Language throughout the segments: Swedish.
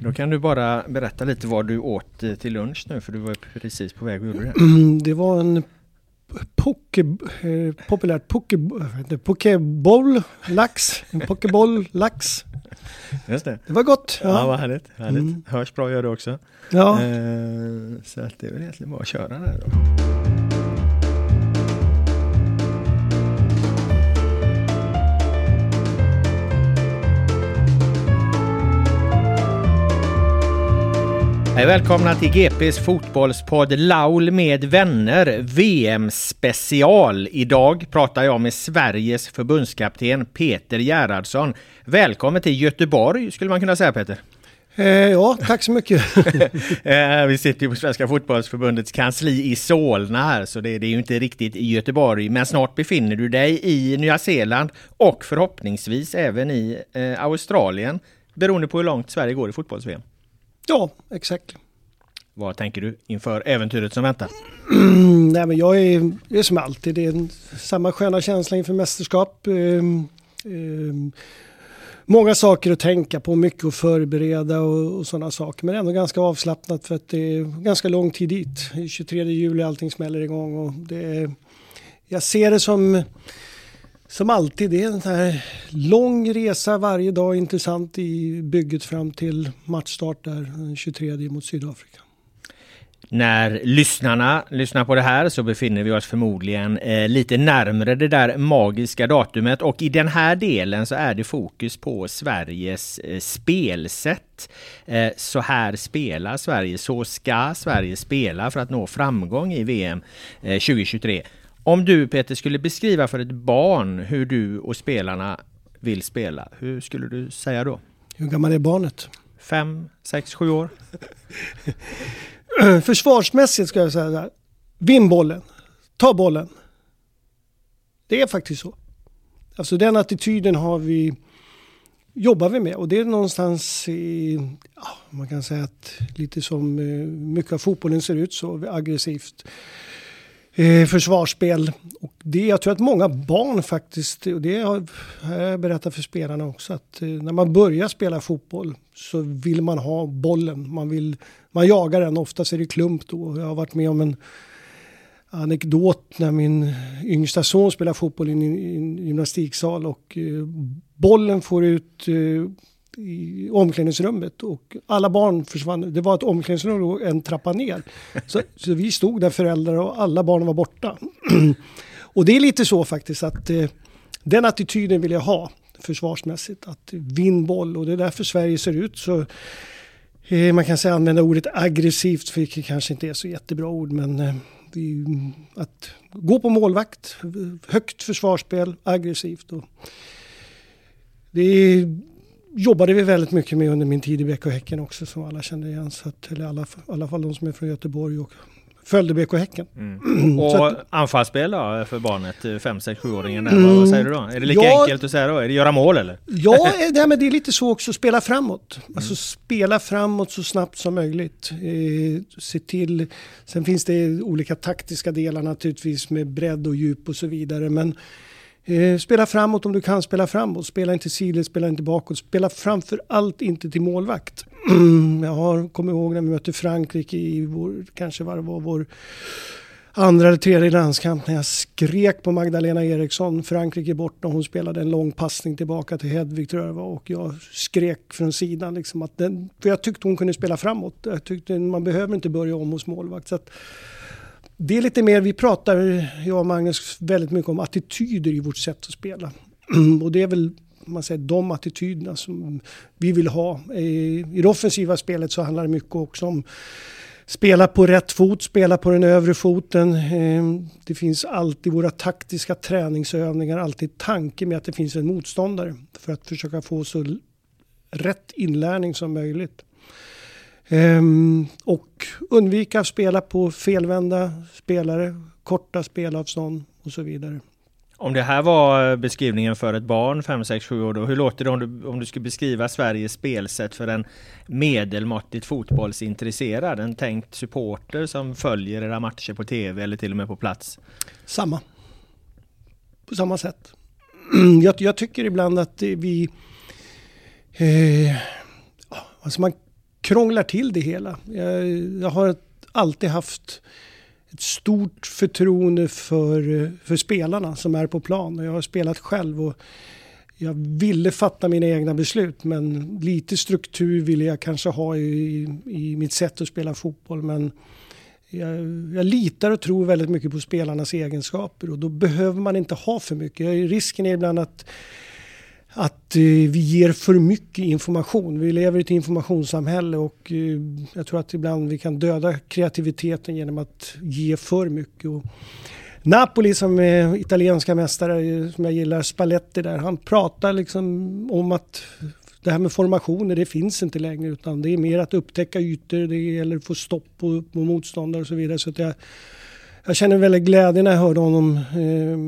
Då kan du bara berätta lite vad du åt eh, till lunch nu för du var precis på väg och gjorde det. Det var en poke, eh, populärt poke, pokeboll lax. En pokeboll lax. Just det. Det var gott. Ja, Ja. vad härligt. härligt. Mm. Hörs bra gör det också. Ja. Eh, så att det är väl egentligen bara att köra där då. Hej välkomna till GPs fotbollspodd Laul med vänner VM special. Idag pratar jag med Sveriges förbundskapten Peter Gerhardsson. Välkommen till Göteborg skulle man kunna säga Peter. Eh, ja, tack så mycket. Eh, vi sitter ju på Svenska fotbollsförbundets kansli i Solna här, så det, det är ju inte riktigt i Göteborg. Men snart befinner du dig i Nya Zeeland och förhoppningsvis även i eh, Australien, beroende på hur långt Sverige går i fotbolls-VM. Ja, exakt. Vad tänker du inför äventyret som väntar? Mm, nej, men jag är, det är som alltid. Det är samma sköna känsla inför mästerskap. Ehm, ehm, många saker att tänka på, mycket att förbereda och, och sådana saker. Men ändå ganska avslappnat för att det är ganska lång tid dit. Det är 23 juli allting smäller igång. Och det är, jag ser det som, som alltid. Det är en sån här lång resa varje dag. Intressant i bygget fram till matchstart där den 23 mot Sydafrika. När lyssnarna lyssnar på det här så befinner vi oss förmodligen eh, lite närmre det där magiska datumet och i den här delen så är det fokus på Sveriges eh, spelsätt. Eh, så här spelar Sverige, så ska Sverige spela för att nå framgång i VM eh, 2023. Om du Peter skulle beskriva för ett barn hur du och spelarna vill spela, hur skulle du säga då? Hur gammal är barnet? Fem, sex, sju år? Försvarsmässigt ska jag säga så här. Vinn bollen. Ta bollen. Det är faktiskt så. Alltså den attityden har vi, jobbar vi med och det är någonstans i, ja, man kan säga att lite som eh, mycket av fotbollen ser ut så aggressivt eh, försvarsspel. Och det, jag tror att många barn faktiskt, och det har jag berättat för spelarna också, att eh, när man börjar spela fotboll så vill man ha bollen. Man, vill, man jagar den, oftast är det klump då. Jag har varit med om en anekdot när min yngsta son spelar fotboll i en, i en gymnastiksal och eh, bollen får ut eh, i omklädningsrummet och alla barn försvann. Det var ett omklädningsrum och en trappa ner. Så, så vi stod där föräldrar och alla barn var borta. och det är lite så faktiskt att eh, den attityden vill jag ha försvarsmässigt. Att vinn boll och det är därför Sverige ser ut så eh, man kan säga använda ordet aggressivt, vilket kanske inte är så jättebra ord, men eh, det, att gå på målvakt, högt försvarsspel, aggressivt. Och det jobbade vi väldigt mycket med under min tid i BK Häcken också som alla kände igen. Så att, eller alla, i alla fall de som är från Göteborg och följde BK Häcken. Mm. Och att, anfallsspel då för barnet, 5, 6, 7-åringen mm, Vad säger du då? Är det lika ja, enkelt att säga då? Är det göra mål eller? Ja, det, men det är lite så också, spela framåt. Mm. Alltså spela framåt så snabbt som möjligt. Eh, se till, sen finns det olika taktiska delar naturligtvis med bredd och djup och så vidare. Men Eh, spela framåt om du kan spela framåt. Spela inte sidled, spela inte bakåt. Spela framför allt inte till målvakt. jag har, kommer ihåg när vi mötte Frankrike i vår, kanske var det var vår andra eller tredje landskamp när jag skrek på Magdalena Eriksson, Frankrike borta, hon spelade en lång passning tillbaka till Hedvig tror jag var och jag skrek från sidan liksom att den, för jag tyckte hon kunde spela framåt. Jag tyckte man behöver inte börja om hos målvakt. Så att, det är lite mer, vi pratar, jag och Magnus, väldigt mycket om attityder i vårt sätt att spela. Och det är väl man säger, de attityderna som vi vill ha. I det offensiva spelet så handlar det mycket också om spela på rätt fot, spela på den övre foten. Eh, det finns alltid våra taktiska träningsövningar, alltid tanke med att det finns en motståndare för att försöka få så rätt inlärning som möjligt. Ehm, och undvika att spela på felvända spelare, korta spelavstånd och så vidare. Om det här var beskrivningen för ett barn 5, 6, 7 år då, hur låter det om du, om du skulle beskriva Sveriges spelsätt för en medelmåttigt fotbollsintresserad, en tänkt supporter som följer era matcher på tv eller till och med på plats? Samma. På samma sätt. Jag, jag tycker ibland att vi... Eh, alltså man krånglar till det hela. Jag, jag har alltid haft ett stort förtroende för, för spelarna som är på plan. Jag har spelat själv och jag ville fatta mina egna beslut men lite struktur ville jag kanske ha i, i mitt sätt att spela fotboll. Men jag, jag, litar och tror väldigt mycket på spelarnas egenskaper och då behöver man inte ha för mycket. Risken är ibland att att eh, vi ger för mycket information. Vi lever i ett informationssamhälle och eh, jag tror att ibland vi kan döda kreativiteten genom att ge för mycket. Och Napoli som är italienska mästare, eh, som jag gillar, Spalletti där, han pratar liksom om att det här med formationer, det finns inte längre utan det är mer att upptäcka ytor, det gäller att få stopp på, på motståndare och så vidare. Så jag, jag känner väldigt glädje när jag hörde honom eh,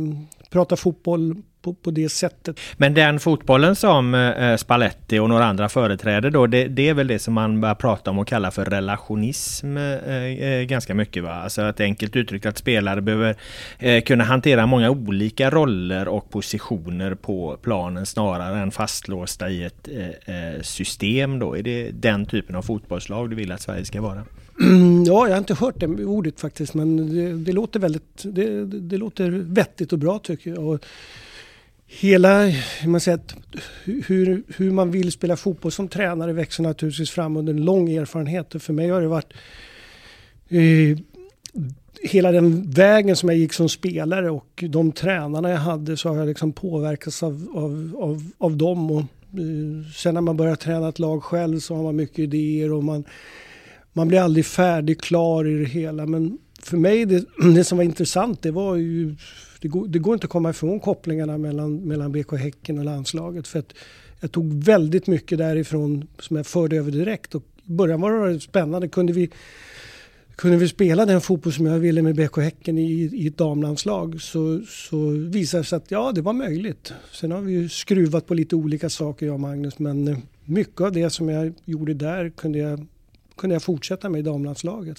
prata fotboll på, på det sättet. Men den fotbollen som eh, Spalletti och några andra företräder då, det, det, är väl det som man börjar prata om och kalla för relationism eh, eh, ganska mycket va? Alltså att enkelt uttryckt att spelare behöver eh, kunna hantera många olika roller och positioner på planen snarare än fastlåsta i ett eh, eh, system då. Är det den typen av fotbollslag du vill att Sverige ska vara? ja, jag har inte hört det ordet faktiskt men det, det låter väldigt, det, det, låter vettigt och bra tycker jag. Och hela, man säger hur, hur man vill spela fotboll som tränare växer naturligtvis fram under en lång erfarenhet. Och för mig har det varit eh, hela den vägen som jag gick som spelare och de tränarna jag hade så har jag liksom påverkats av, av, av, av dem. Och, eh, sen när man börjar träna ett lag själv så har man mycket idéer och man, man blir aldrig färdig, klar i det hela. Men för mig, det, det som var intressant, det var ju det går, det går inte att komma ifrån kopplingarna mellan, mellan BK Häcken och landslaget. För att jag tog väldigt mycket därifrån som jag förde över direkt. Och I början var det spännande. Kunde vi, kunde vi spela den fotboll som jag ville med BK Häcken i, i ett damlandslag så, så visade det sig att ja, det var möjligt. Sen har vi ju skruvat på lite olika saker jag och Magnus. Men eh, mycket av det som jag gjorde där kunde jag, kunde jag fortsätta med i damlandslaget.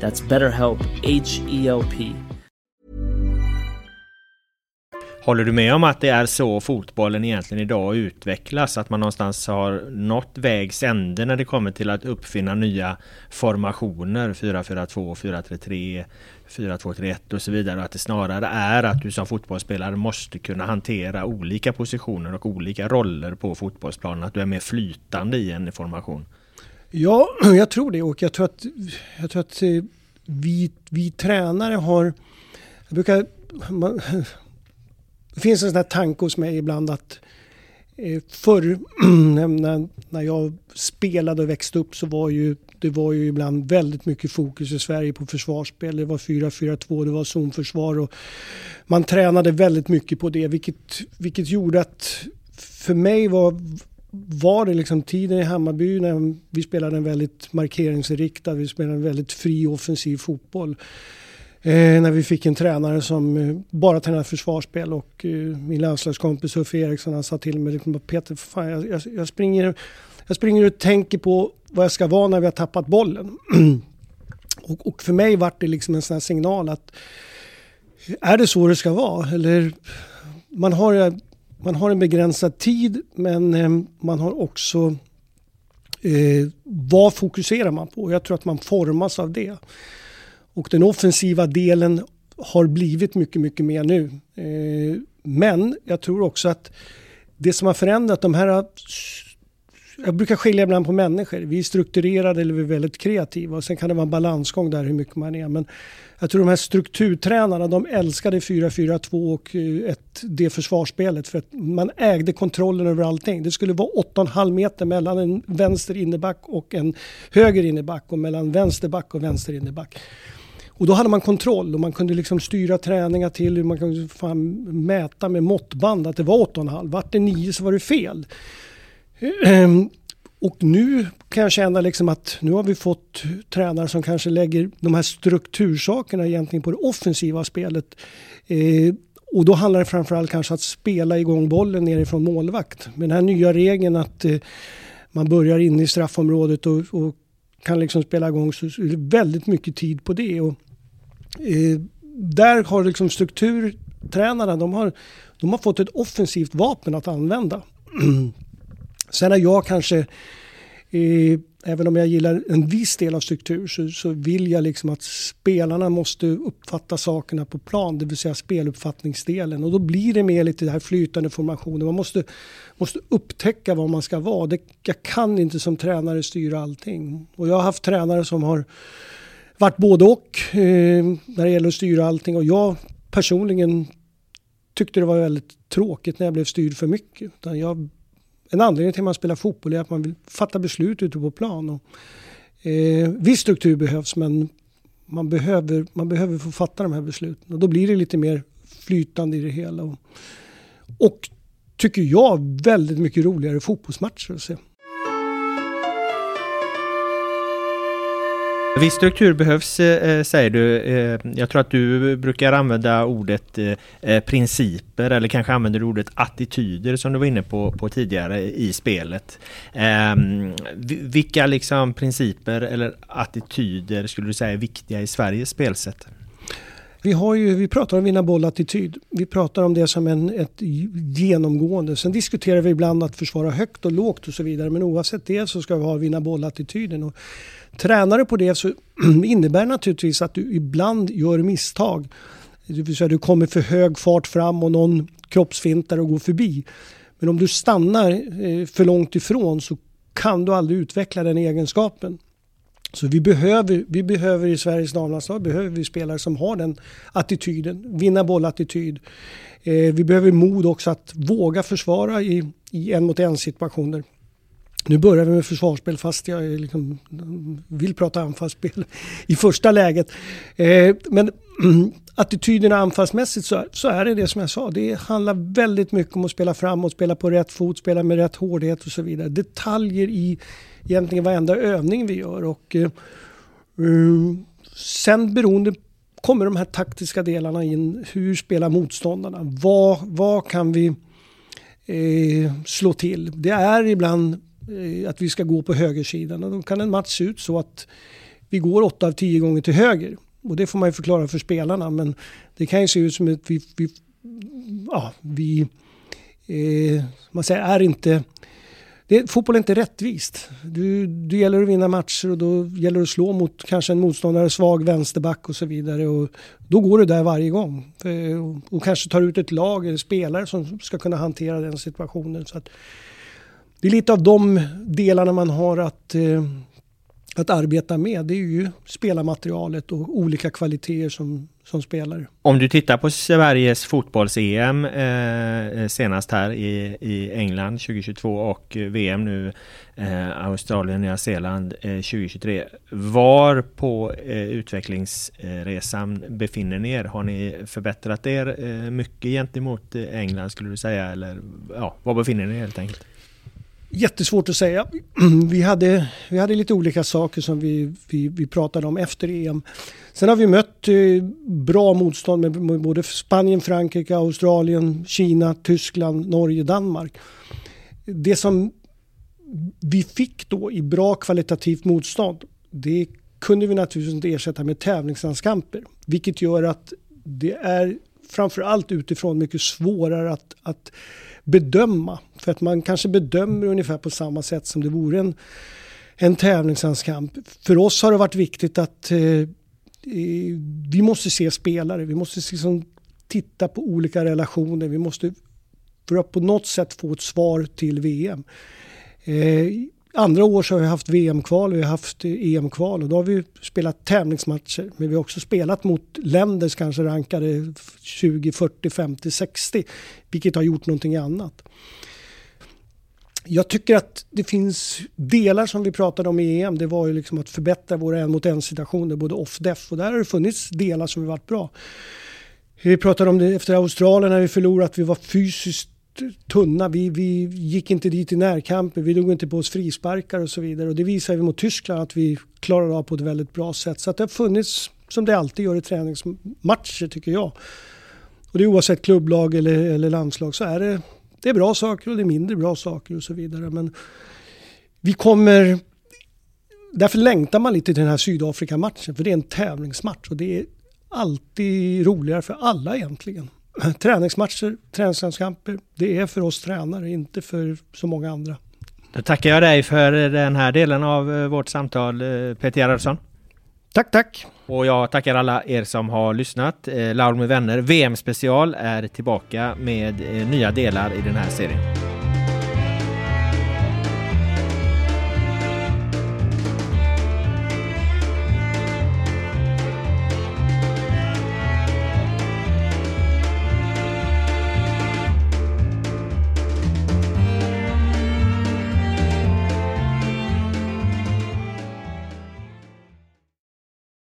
That's BetterHelp, H E L P. Håller du med om att det är så fotbollen egentligen idag utvecklas? Att man någonstans har nått vägs ände när det kommer till att uppfinna nya formationer 4-4-2, 4-3-3, 4-2-3-1 och så vidare. Och att det snarare är att du som fotbollsspelare måste kunna hantera olika positioner och olika roller på fotbollsplanen. Att du är mer flytande i en formation. Ja, jag tror det och jag tror att, jag tror att eh, vi, vi tränare har... Jag brukar... Man, det finns en sån här tanke hos mig ibland att eh, förr när, när jag spelade och växte upp så var ju det var ju ibland väldigt mycket fokus i Sverige på försvarsspel. Det var 4-4-2, det var zonförsvar och man tränade väldigt mycket på det vilket, vilket gjorde att för mig var, var det liksom tiden i Hammarby när vi spelade en väldigt markeringsinriktad, vi spelade en väldigt fri offensiv fotboll. Eh, när vi fick en tränare som eh, bara tränade försvarsspel och eh, min landslagskompis Uffe Eriksson han sa till mig liksom, Peter, fan, jag, jag, jag, springer, jag springer och tänker på vad jag ska vara när vi har tappat bollen. och, och, för mig var det liksom en sån här signal att är det så det ska vara? Eller man har, man har en begränsad tid men eh, man har också eh, vad fokuserar man på? Jag tror att man formas av det. Och den offensiva delen har blivit mycket, mycket mer nu. Eh, men jag tror också att det som har förändrat de här jag brukar skilja ibland på människor. Vi är strukturerade eller vi är väldigt kreativa och sen kan det vara en balansgång där hur mycket man är. Men jag tror de här strukturtränarna de älskade 4-4-2 och eh, ett, det försvarsspelet för att man ägde kontrollen över allting. Det skulle vara 8,5 meter mellan en vänster inneback och en höger inneback och mellan vänsterback och vänster inneback. Och då hade man kontroll och man kunde liksom styra träningar till hur man kunde mäta med måttband att det var 8,5. Vart det 9 så var det fel. Ehm, och nu kan jag känna liksom att nu har vi fått tränare som kanske lägger de här struktursakerna egentligen på det offensiva spelet. Ehm, och då handlar det framförallt kanske att spela igång bollen nerifrån målvakt. Med den här nya regeln att eh, man börjar inne i straffområdet och, och kan liksom spela igång så är det väldigt mycket tid på det. Och, eh, där har liksom strukturtränarna, de har, de har fått ett offensivt vapen att använda. Sen är jag kanske, eh, även om jag gillar en viss del av struktur, så, så, vill jag liksom att spelarna måste uppfatta sakerna på plan, det vill säga speluppfattningsdelen. Och då blir det mer lite det här flytande formationen. Man måste, måste upptäcka vad man ska vara. Det, jag kan inte som tränare styra allting. Och jag har haft tränare som har varit både och eh, när det gäller att styra allting. Och jag personligen tyckte det var väldigt tråkigt när jag blev styrd för mycket. Utan jag en anledning till att man spelar fotboll är att man vill fatta beslut ute på plan. Och, eh, viss struktur behövs men man behöver, man behöver få fatta de här besluten och då blir det lite mer flytande i det hela. Och, och tycker jag väldigt mycket roligare fotbollsmatcher att se. Viss struktur behövs eh, eh, säger du. Eh, jag tror att du brukar använda ordet eh, eh, principer eller kanske använder du ordet attityder som du var inne på, på tidigare i spelet. Ehm, vilka liksom principer eller attityder skulle du säga är viktiga i Sveriges spelsätt? Vi, har ju, vi pratar om vinna boll-attityd. Vi pratar om det som en, ett genomgående. Sen diskuterar vi ibland att försvara högt och lågt och så vidare. Men oavsett det så ska vi ha vinna boll-attityden. Tränar du på det så innebär det naturligtvis att du ibland gör misstag. Det vill säga du kommer för hög fart fram och någon kroppsfintar och går förbi. Men om du stannar eh, för långt ifrån så kan du aldrig utveckla den egenskapen. Så vi behöver, vi behöver i Sveriges damlandslag behöver vi spelare som har den attityden, vinna bollattityd. Eh, vi behöver mod också att våga försvara i, i en mot en situationer. Nu börjar vi med försvarsspel fast jag liksom vill prata anfallsspel i första läget. Eh, men attityderna anfallsmässigt så, så är det det som jag sa. Det handlar väldigt mycket om att spela framåt, spela på rätt fot, spela med rätt hårdhet och så vidare. Detaljer i egentligen varenda övning vi gör. Och, eh, eh, sen beroende kommer de här taktiska delarna in. Hur spelar motståndarna? Vad, vad kan vi eh, slå till? Det är ibland eh, att vi ska gå på högersidan och då kan en match se ut så att vi går 8 av 10 gånger till höger. Och det får man ju förklara för spelarna men det kan ju se ut som att vi, vi, ja, vi eh, man säger, är inte det, fotboll är inte rättvist. Du, det gäller att vinna matcher och då gäller det att slå mot kanske en motståndare, svag vänsterback och så vidare. Och då går du där varje gång. Och, och kanske tar ut ett lag eller spelare som ska kunna hantera den situationen. Så att, det är lite av de delarna man har att eh, att arbeta med det är ju spelarmaterialet och olika kvaliteter som, som spelare. Om du tittar på Sveriges fotbolls-EM eh, eh, senast här i, i England 2022 och eh, VM nu eh, Australien, Nya Zeeland eh, 2023. Var på eh, utvecklingsresan befinner ni er? Har ni förbättrat er eh, mycket gentemot England skulle du säga? Eller ja, var befinner ni er helt enkelt? Jättesvårt att säga. Vi hade, vi hade lite olika saker som vi, vi, vi pratade om efter EM. Sen har vi mött eh, bra motstånd med både Spanien, Frankrike, Australien, Kina, Tyskland, Norge, Danmark. Det som vi fick då i bra kvalitativt motstånd, det kunde vi naturligtvis inte ersätta med tävlingslandskamper. Vilket gör att det är framförallt utifrån mycket svårare att, att bedöma. För att man kanske bedömer ungefär på samma sätt som det vore en, en tävlingslandskamp. För oss har det varit viktigt att eh, vi måste se spelare, vi måste liksom titta på olika relationer, vi måste för att på något sätt få ett svar till VM. Eh, andra år så har vi haft VM-kval, vi har haft EM-kval och då har vi spelat tävlingsmatcher. Men vi har också spelat mot länder som kanske rankade 20, 40, 50, 60. Vilket har gjort någonting annat. Jag tycker att det finns delar som vi pratade om i EM. Det var ju liksom att förbättra våra en mot en situationer, både off-def. Och där har det funnits delar som har varit bra. Vi pratade om det efter Australien när vi förlorade, att vi var fysiskt tunna. Vi, vi gick inte dit i närkamper, vi drog inte på oss frisparkar och så vidare. Och det visar vi mot Tyskland att vi klarar av på ett väldigt bra sätt. Så att det har funnits, som det alltid gör i träningsmatcher tycker jag. Och det är oavsett klubblag eller, eller landslag så är det, det är bra saker och det är mindre bra saker och så vidare. Men vi kommer... Därför längtar man lite till den här Sydafrika-matchen för det är en tävlingsmatch och det är alltid roligare för alla egentligen träningsmatcher, träningslandskamper, det är för oss tränare, inte för så många andra. Då tackar jag dig för den här delen av eh, vårt samtal, eh, Peter Gerhardsson. Tack, tack! Och jag tackar alla er som har lyssnat. Eh, Laul med vänner VM special är tillbaka med nya delar i den här serien.